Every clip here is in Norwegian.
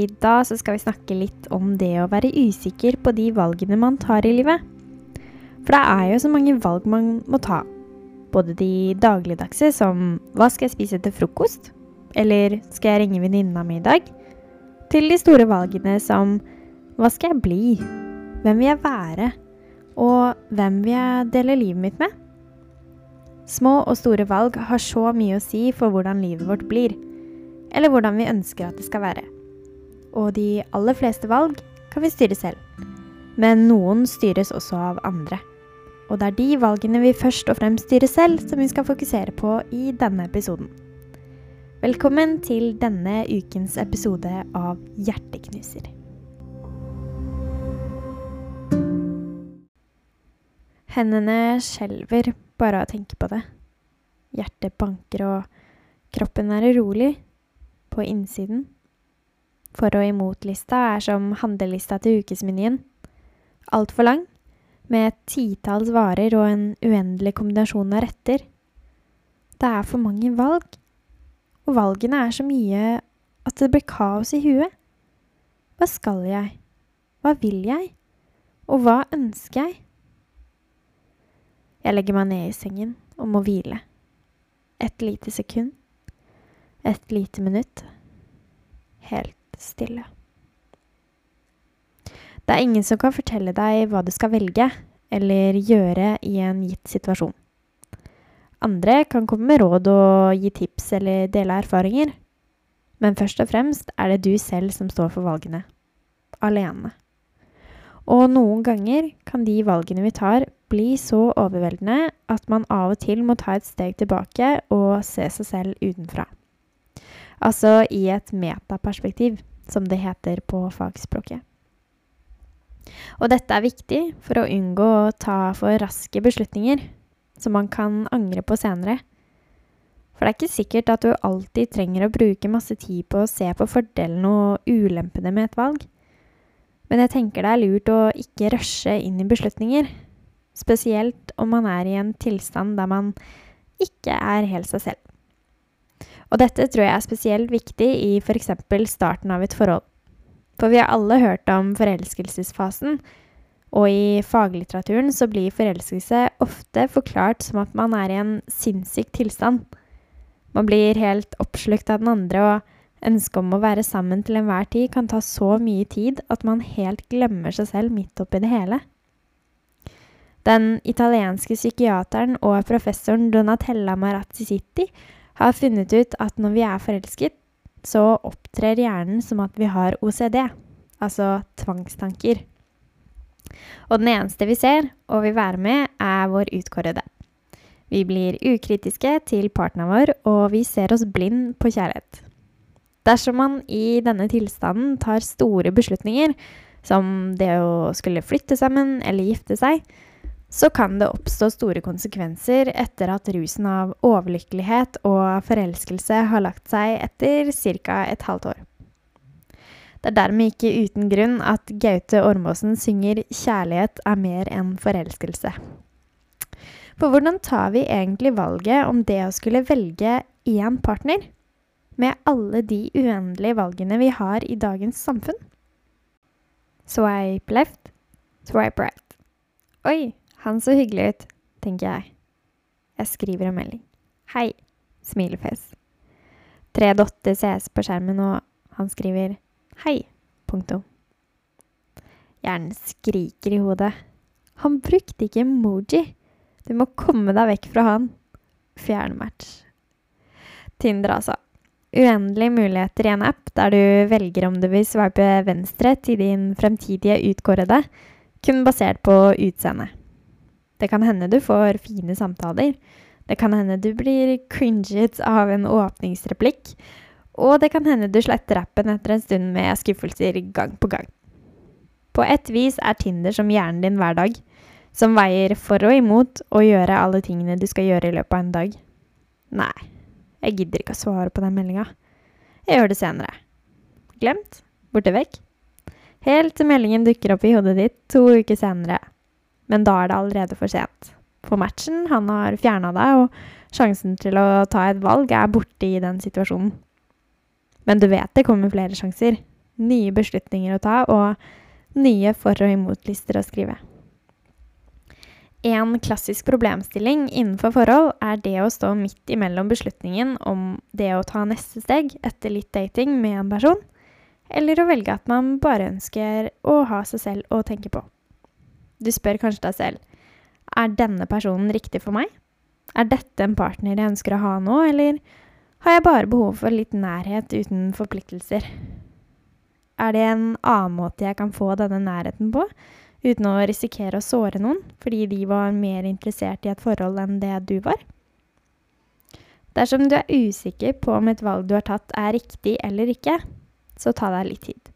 i dag så skal vi snakke litt om det å være usikker på de valgene man tar i livet. For det er jo så mange valg man må ta. Både de dagligdagse som hva skal jeg spise til frokost? Eller skal jeg ringe venninna mi i dag? Til de store valgene som hva skal jeg bli? Hvem vil jeg være? Og hvem vil jeg dele livet mitt med? Små og store valg har så mye å si for hvordan livet vårt blir, eller hvordan vi ønsker at det skal være. Og de aller fleste valg kan vi styre selv, men noen styres også av andre. Og det er de valgene vi først og fremst styrer selv, som vi skal fokusere på i denne episoden. Velkommen til denne ukens episode av Hjerteknuser. Hendene skjelver bare av å tenke på det. Hjertet banker og kroppen er urolig på innsiden. For og imot-lista er som handlelista til ukesmenyen. Altfor lang, med et titalls varer og en uendelig kombinasjon av retter. Det er for mange valg, og valgene er så mye at det blir kaos i huet. Hva skal jeg? Hva vil jeg? Og hva ønsker jeg? Jeg legger meg ned i sengen og må hvile. Et lite sekund. Et lite minutt. Helt stille. Det er ingen som kan fortelle deg hva du skal velge eller gjøre i en gitt situasjon. Andre kan komme med råd og gi tips eller dele erfaringer. Men først og fremst er det du selv som står for valgene. Alene. Og noen ganger kan de valgene vi tar, bli så overveldende at man av og til må ta et steg tilbake og se seg selv utenfra. Altså i et metaperspektiv, som det heter på fagspråket. Og dette er viktig for å unngå å ta for raske beslutninger som man kan angre på senere. For det er ikke sikkert at du alltid trenger å bruke masse tid på å se på fordelene og ulempene med et valg. Men jeg tenker det er lurt å ikke rushe inn i beslutninger. Spesielt om man er i en tilstand der man ikke er helt seg selv. Og dette tror jeg er spesielt viktig i f.eks. starten av et forhold. For vi har alle hørt om forelskelsesfasen, og i faglitteraturen så blir forelskelse ofte forklart som at man er i en sinnssyk tilstand. Man blir helt oppslukt av den andre, og ønsket om å være sammen til enhver tid kan ta så mye tid at man helt glemmer seg selv midt oppi det hele. Den italienske psykiateren og professoren Donatella Marazzi har funnet ut at når vi er forelsket, så opptrer hjernen som at vi har OCD, altså tvangstanker. Og den eneste vi ser og vil være med, er vår utkårede. Vi blir ukritiske til partneren vår, og vi ser oss blind på kjærlighet. Dersom man i denne tilstanden tar store beslutninger, som det å skulle flytte sammen eller gifte seg, så kan det oppstå store konsekvenser etter at rusen av overlykkelighet og forelskelse har lagt seg etter ca. et halvt år. Det er dermed ikke uten grunn at Gaute Ormåsen synger 'Kjærlighet er mer enn forelskelse'. For hvordan tar vi egentlig valget om det å skulle velge én partner? Med alle de uendelige valgene vi har i dagens samfunn? Swipe left, swipe right. Oi, han så hyggelig ut, tenker jeg. Jeg skriver en melding. Hei, smilefjes. Tre dotter ses på skjermen, og han skriver hei, punktum. Hjernen skriker i hodet. Han brukte ikke emoji. Du må komme deg vekk fra han. Fjernmatch. Tinder, altså. Uendelige muligheter i en app der du velger om du vil sveipe venstre til din fremtidige utkårede, kun basert på utseende. Det kan hende du får fine samtaler. Det kan hende du blir cringet av en åpningsreplikk. Og det kan hende du sletter appen etter en stund med skuffelser gang på gang. På et vis er Tinder som hjernen din hver dag, som veier for og imot å gjøre alle tingene du skal gjøre i løpet av en dag. Nei, jeg gidder ikke å svare på den meldinga. Jeg gjør det senere. Glemt? Borte vekk? Helt til meldingen dukker opp i hodet ditt to uker senere men da er det allerede for sent. For matchen, han har fjerna deg, og sjansen til å ta et valg er borte i den situasjonen. Men du vet det kommer flere sjanser. nye beslutninger å ta og nye for- og imot-lister å skrive. En klassisk problemstilling innenfor forhold er det å stå midt imellom beslutningen om det å ta neste steg etter litt dating med en person, eller å velge at man bare ønsker å ha seg selv å tenke på. Du spør kanskje deg selv er denne personen riktig for meg? Er dette en partner jeg ønsker å ha nå, eller har jeg bare behov for litt nærhet uten forpliktelser? Er det en annen måte jeg kan få denne nærheten på, uten å risikere å såre noen fordi de var mer interessert i et forhold enn det du var? Dersom du er usikker på om et valg du har tatt er riktig eller ikke, så ta deg litt tid.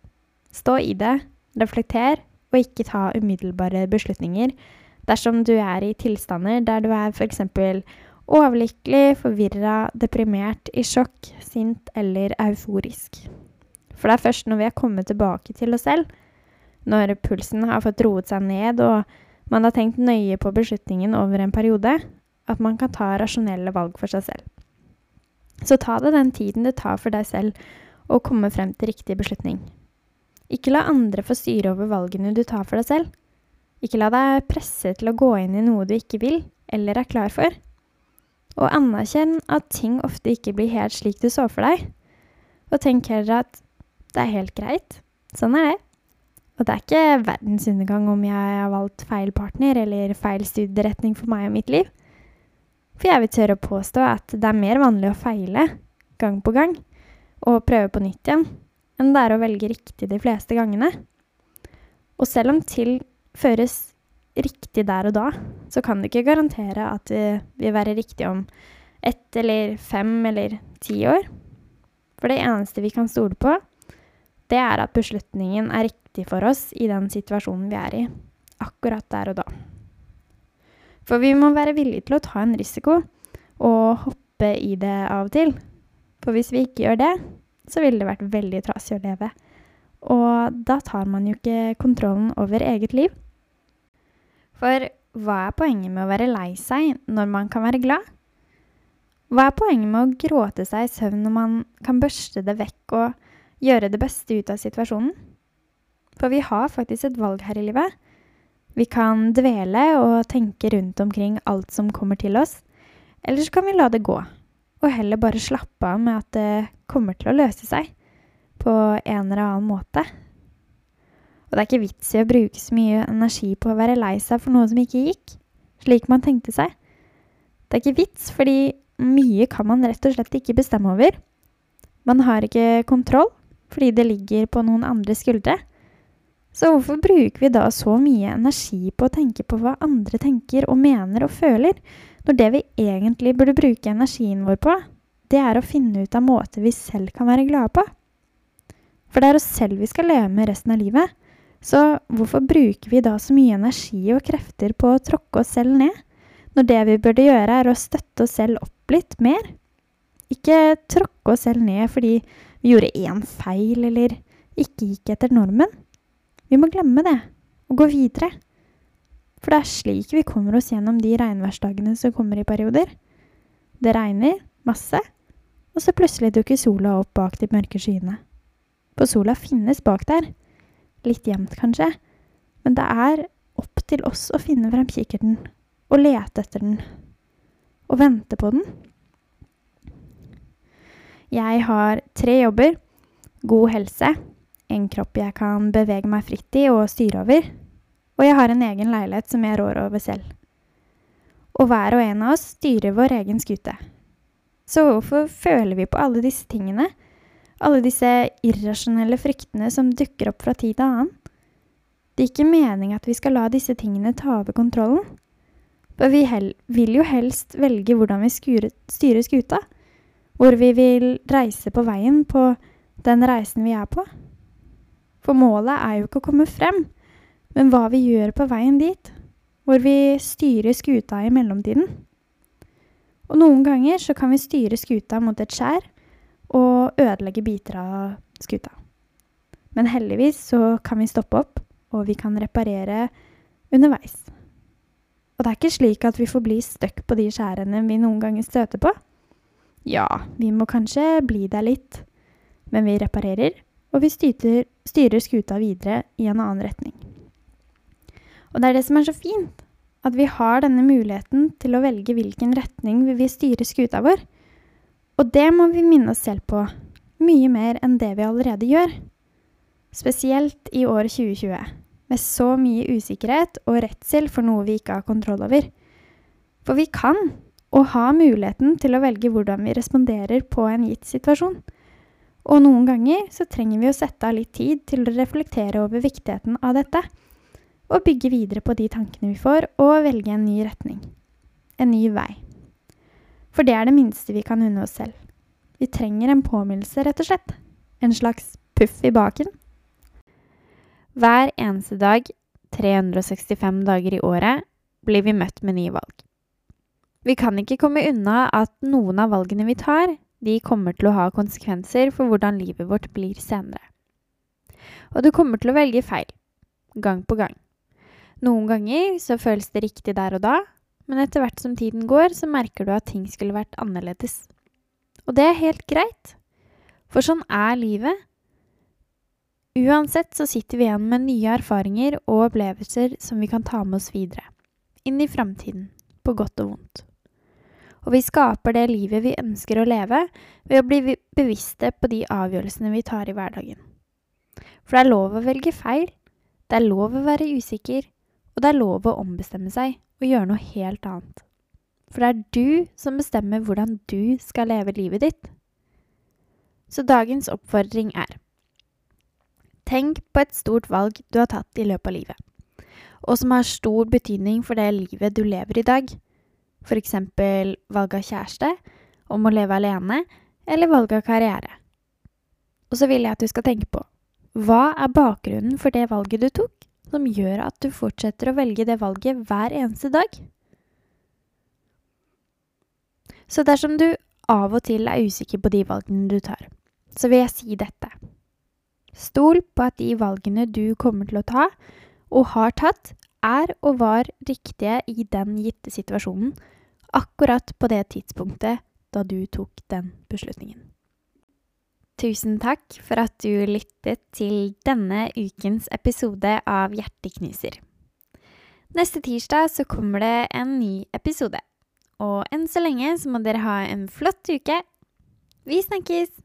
Stå i det, reflekter, og ikke ta umiddelbare beslutninger dersom du er i tilstander der du er f.eks. overlykkelig, forvirra, deprimert, i sjokk, sint eller euforisk. For det er først når vi er kommet tilbake til oss selv, når pulsen har fått roet seg ned og man har tenkt nøye på beslutningen over en periode, at man kan ta rasjonelle valg for seg selv. Så ta det den tiden det tar for deg selv å komme frem til riktig beslutning. Ikke la andre få styre over valgene du tar for deg selv. Ikke la deg presse til å gå inn i noe du ikke vil eller er klar for. Og anerkjenn at ting ofte ikke blir helt slik du så for deg. Og tenk heller at det er helt greit. Sånn er det. Og det er ikke verdens undergang om jeg har valgt feil partner eller feil studieretning for meg og mitt liv. For jeg vil tørre å påstå at det er mer vanlig å feile gang på gang og prøve på nytt igjen enn det er å velge riktig de fleste gangene. Og selv om til føres riktig der og da, så kan du ikke garantere at det vil være riktig om ett eller fem eller ti år. For det eneste vi kan stole på, det er at beslutningen er riktig for oss i den situasjonen vi er i, akkurat der og da. For vi må være villige til å ta en risiko og hoppe i det av og til. For hvis vi ikke gjør det, så ville det vært veldig trasig å leve. Og da tar man jo ikke kontrollen over eget liv. For hva er poenget med å være lei seg når man kan være glad? Hva er poenget med å gråte seg i søvn når man kan børste det vekk og gjøre det beste ut av situasjonen. For vi har faktisk et valg her i livet. Vi kan dvele og tenke rundt omkring alt som kommer til oss, eller så kan vi la det gå, og heller bare slappe av med at det kommer til å løse seg på en eller annen måte. Og det er ikke vits i å bruke så mye energi på å være lei seg for noe som ikke gikk, slik man tenkte seg. Det er ikke vits, fordi mye kan man rett og slett ikke bestemme over. Man har ikke kontroll, fordi det ligger på noen andres skuldre. Så hvorfor bruker vi da så mye energi på å tenke på hva andre tenker og mener og føler, når det vi egentlig burde bruke energien vår på, det er å finne ut av måter vi selv kan være glade på? For det er oss selv vi skal leve med resten av livet. Så hvorfor bruker vi da så mye energi og krefter på å tråkke oss selv ned, når det vi burde gjøre, er å støtte oss selv opp litt mer? Ikke tråkke oss selv ned fordi vi gjorde én feil eller ikke gikk etter normen. Vi må glemme det og gå videre. For det er slik vi kommer oss gjennom de regnværsdagene som kommer i perioder. Det regner masse, og så plutselig dukker sola opp bak de mørke skyene. For sola finnes bak der. Litt gjemt, kanskje. Men det er opp til oss å finne frem kikkerten og lete etter den. Og vente på den. Jeg har tre jobber, god helse, en kropp jeg kan bevege meg fritt i og styre over, og jeg har en egen leilighet som jeg rår over selv. Og hver og en av oss styrer vår egen skute. Så hvorfor føler vi på alle disse tingene? Alle disse irrasjonelle fryktene som dukker opp fra tid til annen? Det er ikke meningen at vi skal la disse tingene ta over kontrollen. For vi vil jo helst velge hvordan vi styrer skuta hvor vi vil reise på veien på den reisen vi er på. For målet er jo ikke å komme frem, men hva vi gjør på veien dit, hvor vi styrer skuta i mellomtiden. Og noen ganger så kan vi styre skuta mot et skjær og ødelegge biter av skuta. Men heldigvis så kan vi stoppe opp, og vi kan reparere underveis. Og det er ikke slik at vi får bli stuck på de skjærene vi noen ganger støter på. Ja, vi må kanskje bli der litt, men vi reparerer, og vi styrer, styrer skuta videre i en annen retning. Og det er det som er så fint, at vi har denne muligheten til å velge hvilken retning vi vil styre skuta vår. Og det må vi minne oss selv på, mye mer enn det vi allerede gjør. Spesielt i år 2020, med så mye usikkerhet og redsel for noe vi ikke har kontroll over. For vi kan, og har muligheten til å velge hvordan vi responderer på en gitt situasjon. Og noen ganger så trenger vi å sette av litt tid til å reflektere over viktigheten av dette, og bygge videre på de tankene vi får, og velge en ny retning. En ny vei. For det er det minste vi kan unne oss selv. Vi trenger en påminnelse, rett og slett. En slags puff i baken. Hver eneste dag, 365 dager i året, blir vi møtt med nye valg. Vi kan ikke komme unna at noen av valgene vi tar, de kommer til å ha konsekvenser for hvordan livet vårt blir senere. Og du kommer til å velge feil. Gang på gang. Noen ganger så føles det riktig der og da, men etter hvert som tiden går, så merker du at ting skulle vært annerledes. Og det er helt greit, for sånn er livet. Uansett så sitter vi igjen med nye erfaringer og opplevelser som vi kan ta med oss videre. Inn i framtiden, på godt og vondt. Og vi skaper det livet vi ønsker å leve, ved å bli bevisste på de avgjørelsene vi tar i hverdagen. For det er lov å velge feil, det er lov å være usikker, og det er lov å ombestemme seg og gjøre noe helt annet. For det er du som bestemmer hvordan du skal leve livet ditt. Så dagens oppfordring er Tenk på et stort valg du har tatt i løpet av livet, og som har stor betydning for det livet du lever i dag. Eksempel valg av kjæreste, om å leve alene, eller valg av karriere. Og så vil jeg at du skal tenke på hva er bakgrunnen for det valget du tok? Som gjør at du fortsetter å velge det valget hver eneste dag. Så dersom du av og til er usikker på de valgene du tar, så vil jeg si dette. Stol på at de valgene du kommer til å ta, og har tatt, er og var riktige i den gitte situasjonen, akkurat på det tidspunktet da du tok den beslutningen. Tusen takk for at du lyttet til denne ukens episode av Hjerteknuser. Neste tirsdag så kommer det en ny episode. Og enn så lenge så må dere ha en flott uke. Vi snakkes!